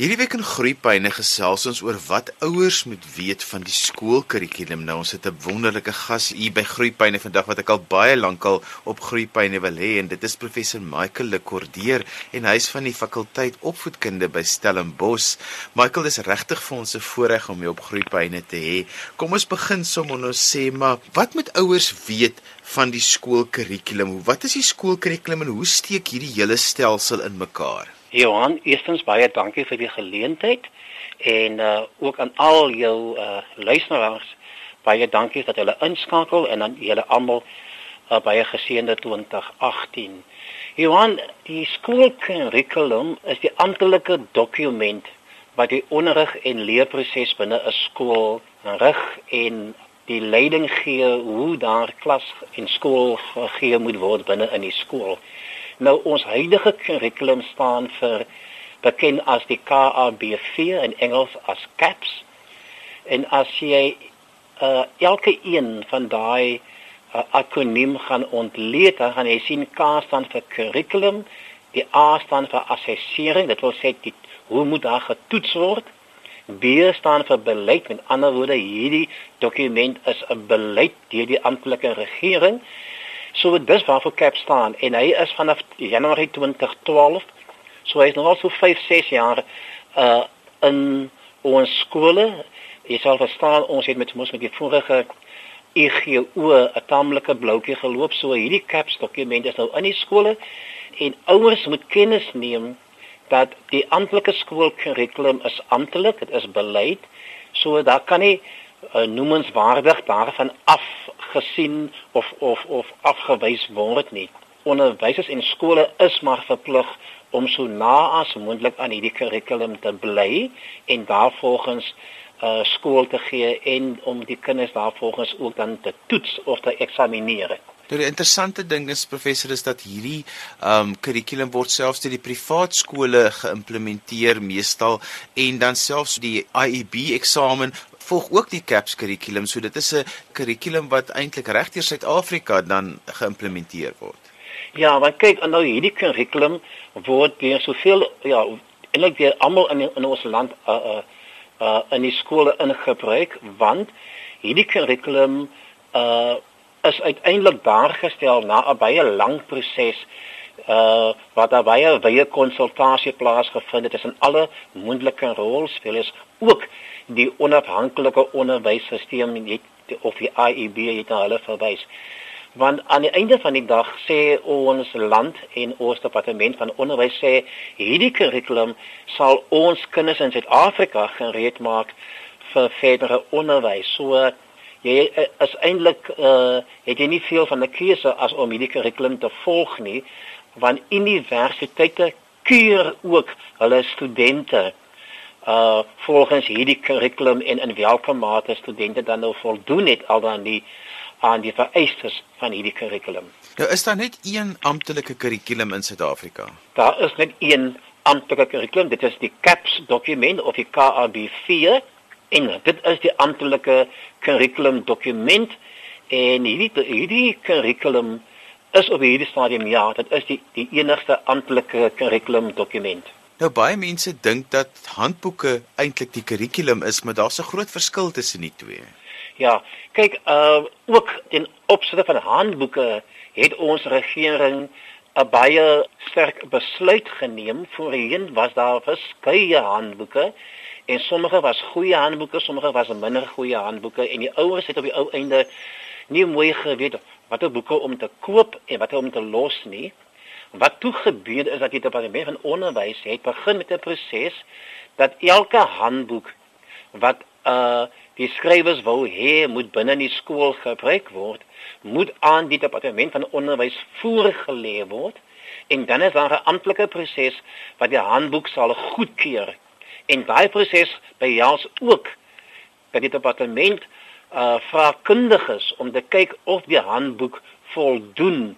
Hierdie week in Groepyne gesels ons oor wat ouers moet weet van die skoolkurrikulum. Nou ons het 'n wonderlike gas hier by Groepyne vandag wat ek al baie lank al op Groepyne wil hê en dit is professor Michael Lekordeer en hy's van die fakulteit opvoedkunde by Stellenbosch. Michael, dis regtig vir ons 'n voorreg om jou op Groepyne te hê. Kom ons begin sommer nou sê maar wat moet ouers weet van die skoolkurrikulum? Wat is die skoolkurrikulum en hoe steek hierdie hele stelsel in mekaar? Johan, eerstens baie dankie vir die geleentheid en uh ook aan al jou uh luisteraars baie dankie dat julle inskakel en aan julle almal uh, baie geseënde 2018. Johan, die skoolkurrikulum is die amptelike dokument wat die onderrig en leerproses binne 'n skool rig en die leiding gee hoe daar klas en skool gegee moet word binne in die skool. Nou ons huidige kurrikulum staan vir bekend as die KABV in Engels as CAPS. En as jy uh, elke een van daai uh, akroniem gaan ontleed, dan gaan jy sien K staan vir curriculum, die A staan vir assessering, dit wil sê die, hoe moet daar getoets word? B staan vir beleid, met ander woorde hierdie dokument is 'n beleid deur die amptelike regering. So dis waarvoor Cap staan en hy is vanaf Januarie 2012. So hy is nog al so 5, 6 jaar uh in ons skole. Jy sal verstaan ons het met ons met die vorige EGO 'n taamlike bloukie geloop. So hierdie Cap dokument is nou in die skole en ouers moet kennis neem dat die amptelike skoolkurrikulum is amptelik, dit is beleid. So daar kan nie uh, noemenswaardig daarvan afgesien of of of afgewys word nie. Onderwysers en skole is maar verplig om so na as moontlik aan hierdie kurrikulum te bly en daarvolgens uh skool te gee en om die kinders daarvolgens ook dan te toets of te eksamineer. Nou die interessante ding is professor is dat hierdie um kurrikulum word selfs deur die privaat skole geïmplementeer meestal en dan selfs die IEB eksamen volg ook die CAPS kurrikulum. So dit is 'n kurrikulum wat eintlik regdeur Suid-Afrika dan geïmplementeer word. Ja, want kyk, nou hierdie kurrikulum word deur soveel ja, eintlik deur almal in in ons land uh uh, uh in die skole ingebruik want hierdie kurrikulum uh is uiteindelik daar gestel na 'n baie lang proses uh wat daar baie wye konsultasie plaasgevind het tussen alle moontlike rolspelers ook die onafhanklike onderwysstelsel het of die IEB het na hulle verwys. Want aan die einde van die dag sê ons land en ons departement van onderwys sê hierdie kurrikulum sal ons kinders in Suid-Afrika gereed maak vir verdere onderwys. So jy is eintlik uh het jy nie veel van 'n keuse as om hierdie kurrikulum te volg nie, want universiteite keur ook hulle studente uh volgens hierdie kurrikulum en in watter mate studente dan nou voldoen het al dan die aan die vereistes van hierdie kurrikulum. Nou is daar net een amptelike kurrikulum in Suid-Afrika. Daar is net een amptelike kurrikulum, dit is die CAPS dokument of die KAB4 en dit is die amptelike kurrikulum dokument en hierdie hierdie kurrikulum is op hierdie stadium ja, dit is die die enigste amptelike kurrikulum dokument. Nou baie mense dink dat handboeke eintlik die kurrikulum is, maar daar's 'n groot verskil tussen die twee. Ja, kyk, uh ook in opsigte van handboeke het ons regering 'n baie sterk besluit geneem. Voorheen was daar verskeie handboeke en sommige was goeie handboeke, sommige was minder goeie handboeke en die ouers het op die ou einde nie mooi geweet watter boeke om te koop en watter om te los nie. Wat toe gebeur is dat die departement van onderwys het begin met 'n proses dat elke handboek wat uh die skrywers wou hê moet binne die skool gebruik word, moet aan die departement van onderwys voorgelê word en dan is daar 'n amptelike proses wat die handboek sal goedkeur. En daai proses behels ook dat die departement uh vra kundiges om te kyk of die handboek voldoen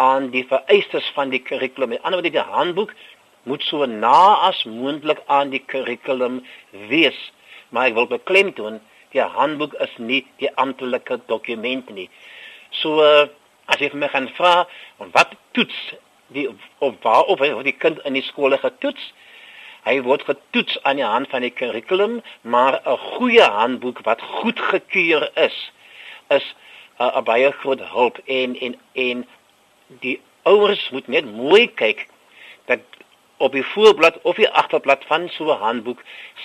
aan die vereistes van die kurrikulum. Aan die ander kant die handboek moet so na as moontlik aan die kurrikulum wees. Maar ek wil beklemtoon, die handboek is nie die amptelike dokument nie. So uh, as vir my gaan vra, wat toets die of waar of die kind in die skole getoets? Hy word getoets aan die hand van die kurrikulum, maar 'n goeie handboek wat goedgekeur is, is 'n uh, baie groot hulp en en en die ouers moet net mooi kyk dat op die voorblad of die agterblad van so 'n handboek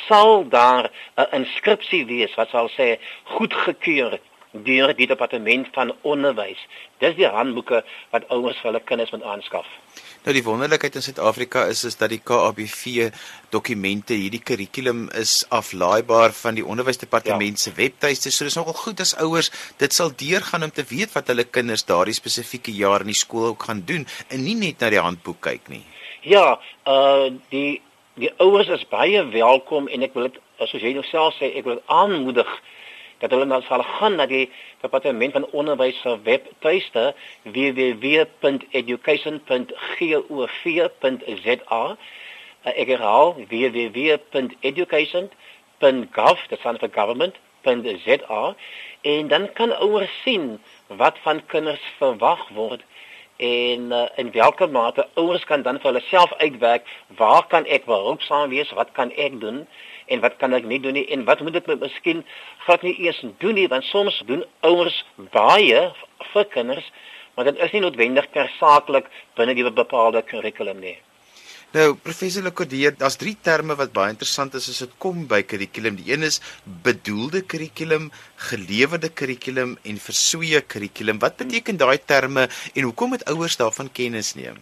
sal daar 'n inskripsie wees wat sal sê goedgekeur deur die departement van onderwys. Dis die handboeke wat ouers vir hulle kinders moet aanskaf. Nou die wonderlikheid in Suid-Afrika is is dat die KABV dokumente, hierdie kurrikulum is aflaaibaar van die onderwysdepartement se ja. webtuiste. So dis nogal goed as ouers dit sal deurgaan om te weet wat hulle kinders daardie spesifieke jaar in die skool ook gaan doen en nie net na die handboek kyk nie. Ja, uh die die ouers is baie welkom en ek wil dit soos jy nou self sê, ek wil aanmoedig dat hulle dan sal gaan na die departement van onderwys se webtuiste www.education.gov.za ek herhaal www.education.gov dit staan vir government.za en dan kan ouers sien wat van kinders verwag word en uh, in watter mate ouers kan dan vir hulle self uitwerk waar kan ek behulpsaam wees wat kan ek doen en wat kan ek nie doen nie en wat moet ek miskien glad nie eers doen nie want soms doen ouers baie vir kinders maar dit is nie noodwendig tersaaklik binne die bepaalde kurrikulum nie Nou professor Lekordier, daar's drie terme wat baie interessant is as dit kom by kurrikulum. Die een is bedoelde kurrikulum, gelewerde kurrikulum en versoeë kurrikulum. Wat beteken daai terme en hoekom moet ouers daarvan kennis neem?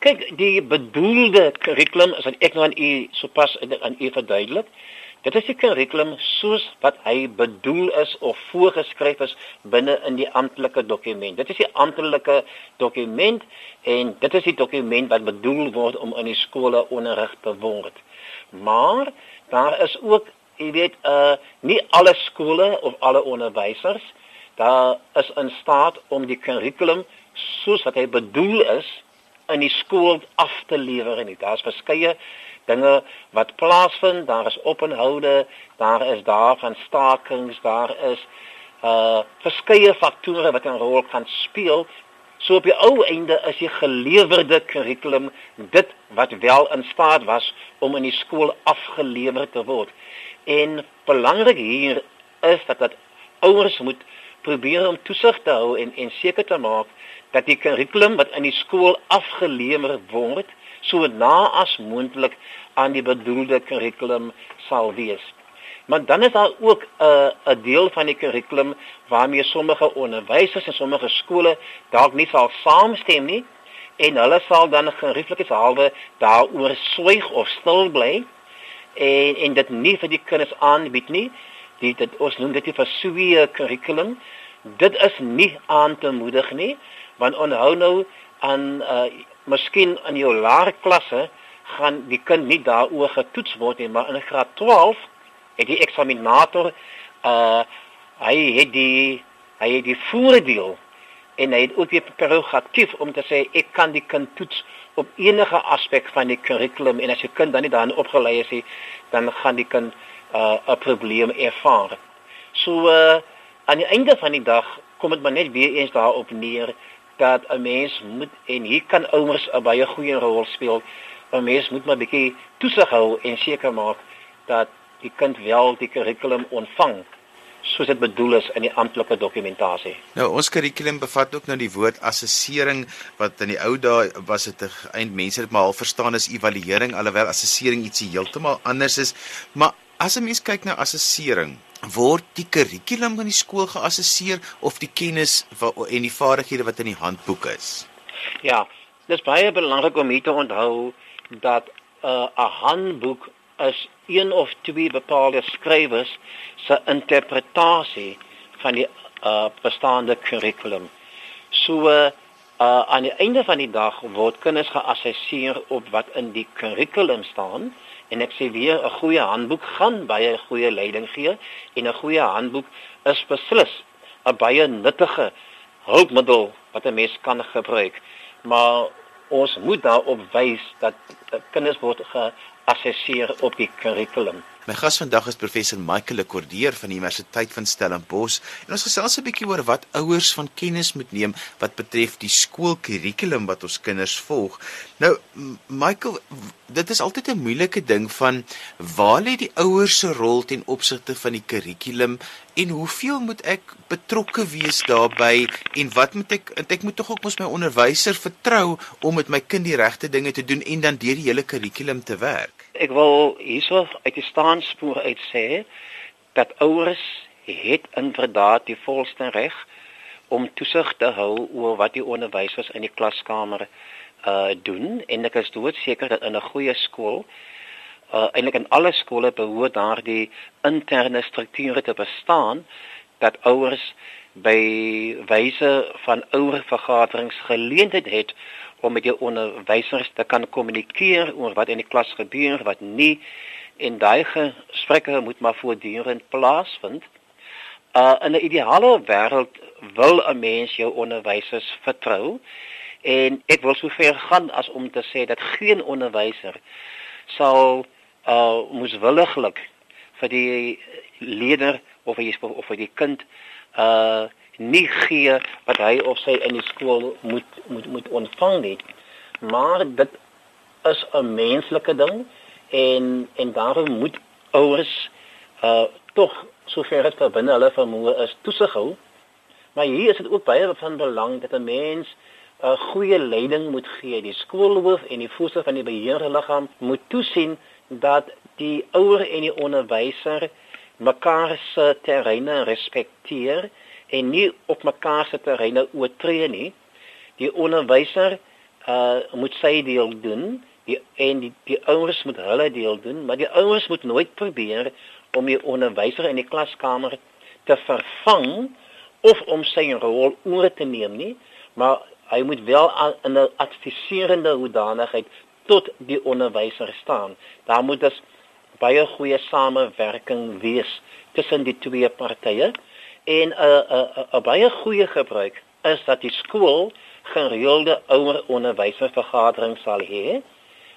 Kyk, die bedoelde kurrikulum is wat ek nou aan u sopas aan u verduidelik. Dit is die kurrikulum soos wat hy bedoel is of voorgeskryf is binne in die amptelike dokument. Dit is die amptelike dokument en dit is die dokument wat bedoel word om in die skole onderrig te word. Maar daar is ook, jy weet, uh nie alle skole of alle onderwysers daar is in staat om die kurrikulum soos wat hy bedoel is in die skool af te lewer nie. Daar's verskeie dinge wat plaasvind, daar is openhoude, daar is daar van stakings, daar is uh verskeie faktore wat 'n rol kan speel. So op die ou einde is die gelewerde kurrikulum dit wat wel in staat was om in die skool afgelewer te word. En belangrik hier is dat dat ouers moet probeer om toesig te hou en en seker te maak dat die kurrikulum wat in die skool afgelewer word so na as moontlik aan die bedoelde kurrikulum sal wees. Maar dan is daar ook 'n uh, 'n deel van die kurrikulum waarmee sommige onderwysers en sommige skole dalk nie sal saamstem nie en hulle sal dan gerieflikheidshalwe daaroor swyg of stil bly en en dit nie vir die kinders aanbied nie. Dit dit ons noem dit die versuie kurrikulum. Dit is nie aan te moedig nie want onhou nou aan uh miskien in jou laer klasse gaan die kind nie daaroor getoets word nie, maar in graad 12 het die eksaminator uh hy het die hy het die voordeel en hy het ook die prerogatief om te sê ek kan die kind toets op enige aspek van die kurrikulum en as die kind dan nie daarin opgelei is nie, dan gaan die kind uh 'n probleem ervaar. So uh aan die einde van die dag kom dit maar net weer eens daarop neer dat 'n mens moet en hier kan ouers 'n baie goeie rol speel. 'n Mens moet maar bietjie toesig hou en seker maak dat die kind wel die kurrikulum ontvang soos dit bedoel is in die amptelike dokumentasie. Nou ons kurrikulum bevat ook nou die woord assessering wat in die ou dae was dit eintlik mense dit maar al verstaan as evaluering alhoewel assessering ietsie heeltemal anders is. Maar as 'n mens kyk na assessering, word die kurrikulum in die skool geassesseer of die kennis en die vaardighede wat in die handboek is? Ja, dis baie belangrik om hier te onthou dat 'n uh, handboek is een of twee bepaalde skrywers se interpretasie van die uh, bestaande kurrikulum. So uh, aan die einde van die dag word kinders geassesseer op wat in die kurrikulum staan En ek sê weer 'n goeie handboek gaan baie goeie leiding gee en 'n goeie handboek is beslis 'n baie nuttige hulpmiddel wat 'n mens kan gebruik. Maar ons moet daarop wys dat kinders word geassesseer op die kurrikulum. My gas vandag is professor Michael Lekordeer van die Universiteit van Stellenbosch en ons gesels 'n bietjie oor wat ouers van kennis moet neem wat betref die skoolkurrikulum wat ons kinders volg. Nou Michael, dit is altyd 'n moeilike ding van waar lê die ouers se rol ten opsigte van die kurrikulum en hoeveel moet ek betrokke wees daarbey en wat moet ek ek moet tog ook mos my onderwyser vertrou om met my kind die regte dinge te doen en dan deur die hele kurrikulum te werk. Ek wil hierso uit die staanspoor uit sê dat ouers het inderdaad die volste reg om toesig te hou oor wat die onderwysers in die klaskamer uh doen. En ek is doodseker dat in 'n goeie skool uh eintlik in alle skole behoort daardie interne strukture te bestaan dat ouers by wyse van ouervergaderings geleentheid het om met jou onderwysers te kan kommunikeer oor wat in die klas gebeur, wat nie en daai gesprekke moet maar voortdurend plaasvind. Uh in 'n ideale wêreld wil 'n mens jou onderwysers vertrou en ek wil sover gaan as om te sê dat geen onderwyser sal uh moeswilliglik vir die leerder of vir of vir die kind uh nie gee wat hy of sy in die skool moet moet moet ontvang nie. Maar dit is 'n menslike ding en en daarom moet ouers uh tog sover dit binne hulle vermoë is toesig hou. Maar hier is dit ook baie van belang dat 'n mens 'n uh, goeie leiding moet gee. Die skoolhoof en die voorsitter van die beheerliggaam moet toesien dat die ouer en die onderwyser mekaar se terreine respekteer en nie op mekaar se terreine oortree nie. Die onderwyser uh moet sy deel doen die en die die ouers moet hulle deel doen, maar die ouers moet nooit probeer om die onderwyser in die klaskamer te vervang of om sy rol oor te neem nie, maar hy moet wel in 'n adviserende hoedanigheid tot die onderwyser staan. Daar moet dus baie goeie samewerking wees tussen die twee partye. En 'n 'n 'n baie goeie gebruik is dat die skool gereelde ouer onderwyservergaderings sal hê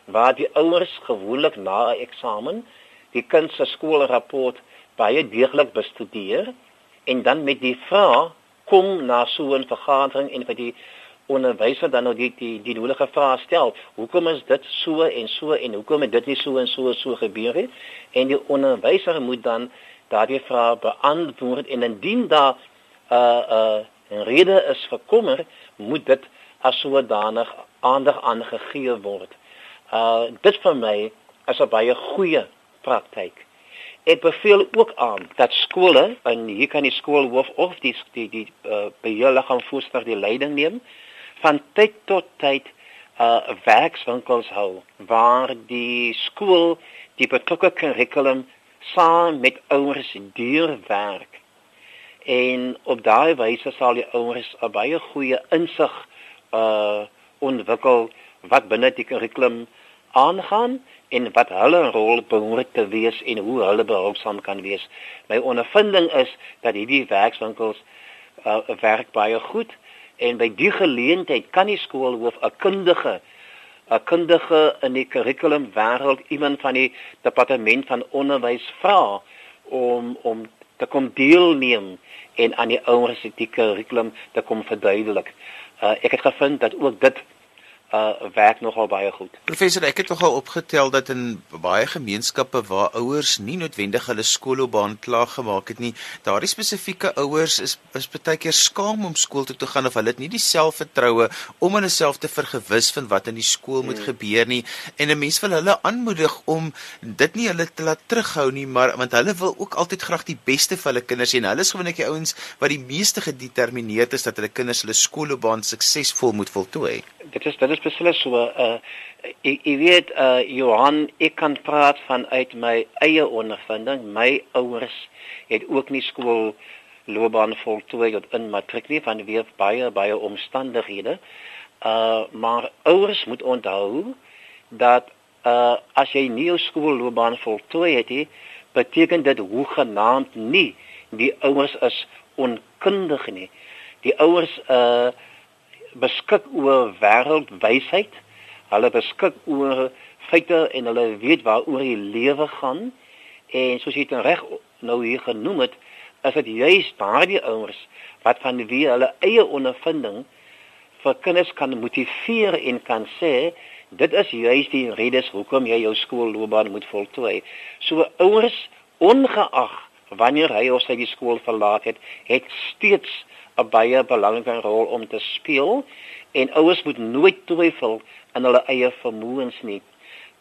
waar die ouers gewoonlik na 'n eksamen die kind se skoolrapport baie deeglik bestudeer en dan met die vraag kom na so 'n vergadering en vir die onderwyser dan nou die die die nodige vrae stel. Hoekom is dit so en so en hoekom het dit nie so en so so gebeur nie? En die onderwyser moet dan daardie vrae beantwoord en indien daar 'n uh, 'n uh, rede is vir kommer, moet dit as sodanig aandag aangegee word. Uh dit vir my is 'n baie goeie praktyk. Ek beveel ook aan dat skole en hier kan die skoolhoof of die die die uh, beheerliggaam voorstel die leiding neem van tyd tot tyd uh werkswinkels hou waar die skool die betrokke kurrikulum saam met ouers deurwerk. En op daai wyse sal die ouers 'n baie goeie insig uh ontwikkel wat binne die kurrikulum aangaan en wat hulle rol behoort te wees en hoe hulle behulpsaam kan wees. My ondervinding is dat hierdie werkswinkels uh werk baie goed en by die geleentheid kan die skoolhoof 'n kundige 'n kundige in die kurrikulum wêreld iemand van die departement van onderwys vra om om te kom deelneem en aan die ouers die kurrikulum te kom verduidelik. Uh, ek het gevind dat ook dit uh werk nogal baie goed. Professor, ek het nogal opgetel dat in baie gemeenskappe waar ouers nie noodwendig hulle skoolloopbaan klaar gemaak het nie, daardie spesifieke ouers is is baie keer skaam om skool toe te gaan of hulle het nie die selfvertroue om hulle self te vergewis van wat in die skool moet hmm. gebeur nie en 'n mens wil hulle aanmoedig om dit nie hulle te laat terughou nie, maar want hulle wil ook altyd graag die beste vir hulle kinders en hulle is gewoonlik die ouens wat die meeste gedetermineerd is dat hulle kinders hulle skoolloopbaan suksesvol moet voltooi dit is dit is beslis so uh ek, weet uh Johan ek kan praat vanuit my eie ondervinding. My ouers het ook nie skool loopbaan voltooi tot in matriek nie van weer baie baie omstandighede. Uh maar ouers moet onthou dat uh as jy nie jou skool loopbaan voltooi het nie beteken dit hoegenaamd nie die ouers is onkundig nie. Die ouers uh beskik oor wêreldwysheid. Hulle beskik oor feite en hulle weet waaroor die lewe gaan En soos jy dit reg nou hier genoem het, is dit juis daardie ouers wat van wie hulle eie ondervinding vir kinders kan motiveer en kan sê dit is juis die redes hoekom jy jou skoolloopbaan moet voltooi. So ouers ongeag wanneer hy of sy die skool verlaat het, het steeds 'n baie belangrike rol om te speel en ouers moet nooit twyfel in hulle eie vermoëns nie.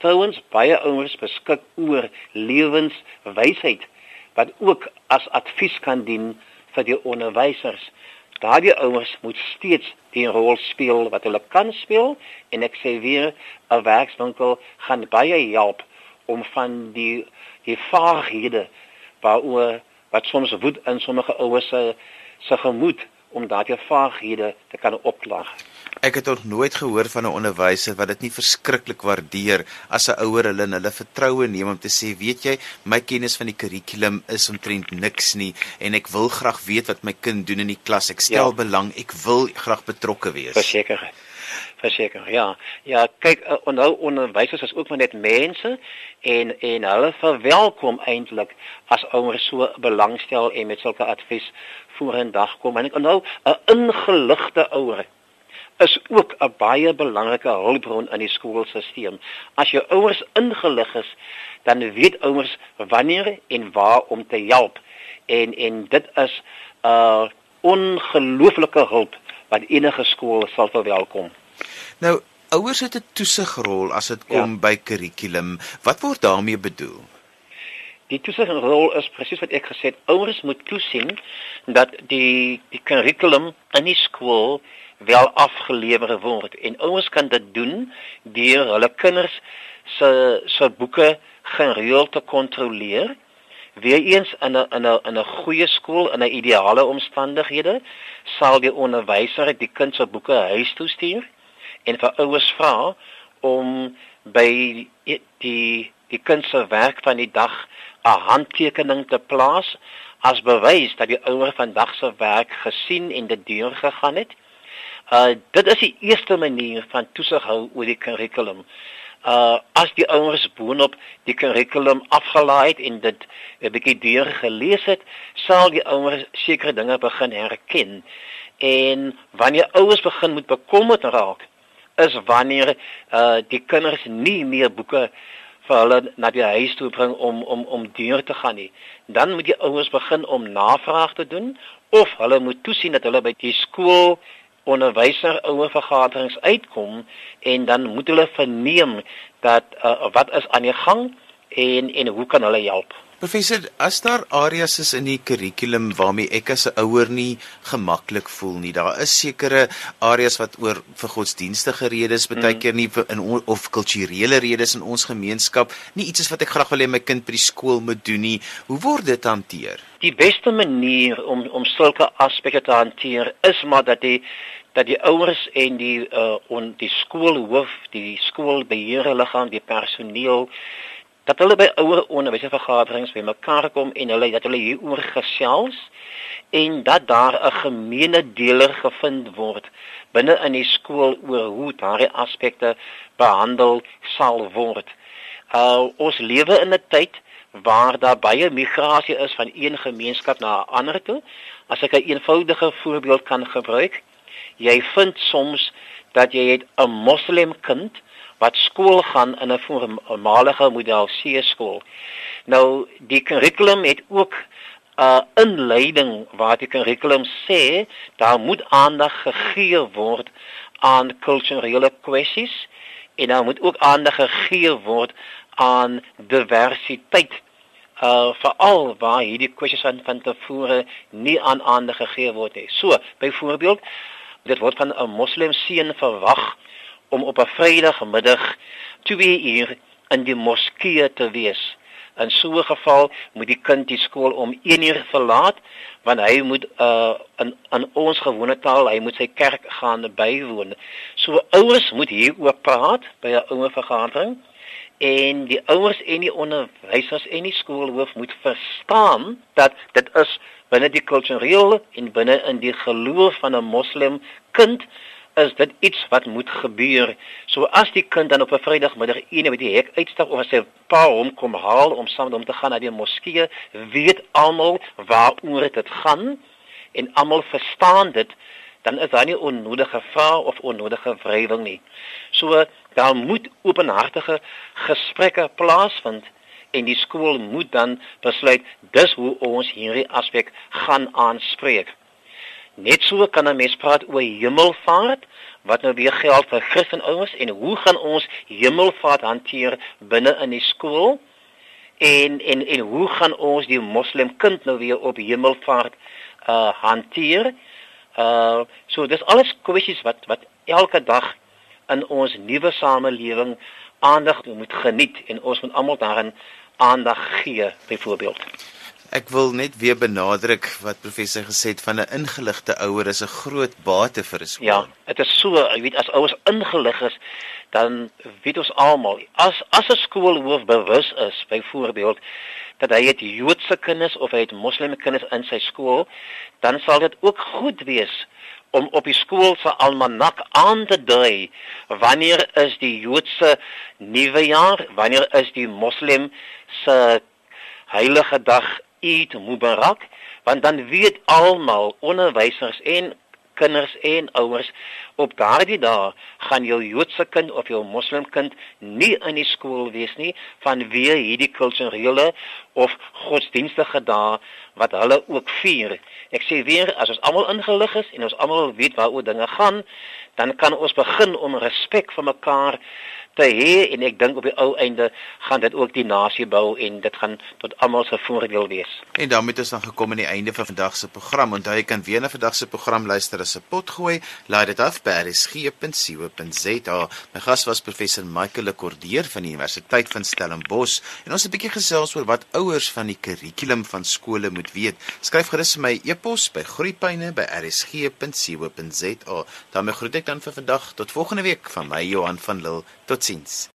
Trouwens baie ouers beskik oor lewenswysheid wat ook as advies kan dien vir die onderwysers. Daardie ouers moet steeds die rol speel wat hulle kan speel en ek sê weer 'n werkswinkel gaan baie help om van die die vaarhede waaroor wat soms woed in sommige ouers se se gemoed om daardie vaarhede te kan opklaar. Ek het nog nooit gehoor van 'n onderwyser wat dit nie verskriklik waardeer as 'n ouer hulle in hulle vertroue neem om te sê, weet jy, my kennis van die kurrikulum is omtrent niks nie en ek wil graag weet wat my kind doen in die klas. Ek stel ja. belang, ek wil graag betrokke wees. Verseker. Verseker. Ja. Ja, kyk, uh, nou onderwysers is ook maar net mense en en hulle verwelkom eintlik as ouers so belangstel en met sulke advies vorendag kom. En ek nou 'n ingeligte ouer is ook 'n baie belangrike hulpbron in die skoolstelsel. As jou ouers ingelig is, dan weet ouers wanneer en waar om te help. En en dit is 'n uh, ongelooflike hulp wat enige skool sal verwelkom. Nou, ouers het 'n toesigrol as dit kom ja. by kurrikulum. Wat word daarmee bedoel? Die toesigrol is presies wat ek gesê het. Ouers moet toesien dat die die kurrikulum in die skool wel afgelewer word en ouers kan dit doen deur hulle kinders se se boeke gereeld te kontroleer weer eens in 'n in 'n in 'n goeie skool in 'n ideale omstandighede sal die onderwyser die kind se boeke huis toe stuur en vir ouers vra om by die die, die kind se werk van die dag 'n handtekening te plaas as bewys dat die ouer vandag se werk gesien en dit deurgegaan het Uh dit is die eerste manier van toesig hou oor die kurrikulum. Uh as die ouers boonop die kurrikulum afgelaai het en dit 'n bietjie deur gelees het, sal die ouers sekere dinge begin herken. En wanneer ouers begin moet bekommerd raak, is wanneer uh die kinders nie meer boeke vir hulle na die huis toe bring om om om deur te gaan nie. Dan moet die ouers begin om navraag te doen of hulle moet toesien dat hulle by die skool onderwyser ouer vergaderings uitkom en dan moet hulle verneem dat uh, wat is aan die gang en en hoe kan hulle help? Professor, as daar areas is in die kurrikulum waarmee ek as 'n ouer nie gemaklik voel nie, daar is sekere areas wat oor vir godsdienstige redes baie mm. keer nie in of kulturele redes in ons gemeenskap nie iets is wat ek graag wil hê my kind by die skool moet doen nie. Hoe word dit hanteer? Die beste manier om om sulke aspekte te hanteer is maar dat die dat die ouers en die uh on die skoolhoof, die skoolbeheerliggaam, die personeel dat hulle by ouer onderwysvergaderings bymekaar kom en hulle dat hulle hieroor gesels en dat daar 'n gemeene deler gevind word binne in die skool oor hoe daardie aspekte behandel sal word. Uh ons lewe in 'n tyd waar daar baie migrasie is van een gemeenskap na 'n ander toe. As ek 'n eenvoudige voorbeeld kan gebruik, jy vind soms dat jy 'n moslem kind wat skool gaan in 'n voormalige model C skool. Nou die kurrikulum het ook 'n uh, inleiding waar die kurrikulum sê daar moet aandag gegee word aan kulturele kwessies en daar moet ook aandag gegee word aan diversiteit. Uh veral waar hierdie kwessies van van tevore nie aan aandag gegee word nie. So, byvoorbeeld, dit word van 'n moslim seun verwag om op 'n Vrydagmiddag 2 uur in die moskee te wees. In so 'n geval moet die kind die skool om 1 uur verlaat want hy moet uh in in ons gewone taal hy moet sy kerk gaan bywoon. So ouers moet hieroor praat by 'n ouer vergadering en die ouers en die onderwysers en die skoolhoof moet verstaan dat dit is binne die kulturele en binne in die geloof van 'n moslim kind is dit iets wat moet gebeur. So as die kind dan op 'n Vrydagmiddag een by die hek uitstap of sy pa hom kom haal om saam met hom te gaan na die moskee, weet almal waaroor dit gaan en almal verstaan dit, dan is daar nie onnodige vrae of onnodige wrywing nie. So daar moet openhartige gesprekke plaasvind en die skool moet dan besluit dis hoe ons hierdie aspek gaan aanspreek. Net so kan 'n mens praat oor hemelvaart wat nou weer geld vir Christenouers en hoe gaan ons hemelvaart hanteer binne in die skool? En en en hoe gaan ons die moslim kind nou weer op hemelvaart uh hanteer? Uh so dis alles kwessies wat wat elke dag in ons nuwe samelewing aandag moet geniet en ons moet almal daarin aandag gee byvoorbeeld. Ek wil net weer benadruk wat professor gesê het van 'n ingeligte ouer is 'n groot bate vir 'n skool. Ja, dit is so, jy weet as ouers ingelig is, dan weet ons almal as as 'n skoolhoof bewus is byvoorbeeld dat hy het Joodse kinders of hy het Moslem kinders in sy skool, dan sal dit ook goed wees om op die skool se almanak aan te dui wanneer is die Joodse nuwe jaar, wanneer is die Moslem se heilige dag Eid Mubarak, want dan weet almal onderwysers en kinders en ouers op daardie dae gaan jou Joodse kind of jou Moslem kind nie in die skool wees nie vanweë hierdie kulturele of godsdienstige dae wat hulle ook vier. Ek sê weer as ons almal ingelig is en ons almal weet waaroor dinge gaan, dan kan ons begin om respek vir mekaar te hê en ek dink op die ou einde gaan dit ook die nasie bou en dit gaan tot almal se voordeel wees. En daarmee ons dan gekom aan die einde van vandag se program. Onthou jy kan weer na vandag se program luister as 'n pot gooi. Laai dit af by rsg.co.za. My gas was professor Michael Lekordeer van die Universiteit van Stellenbosch en ons het 'n bietjie gesels oor wat ouers van die kurrikulum van skole moet weet. Skryf gerus my e-pos by groeipyne@rsg.co.za. daarmee groet ek dan vir vandag tot volgende week van my Johan van Lille. Tot ziens!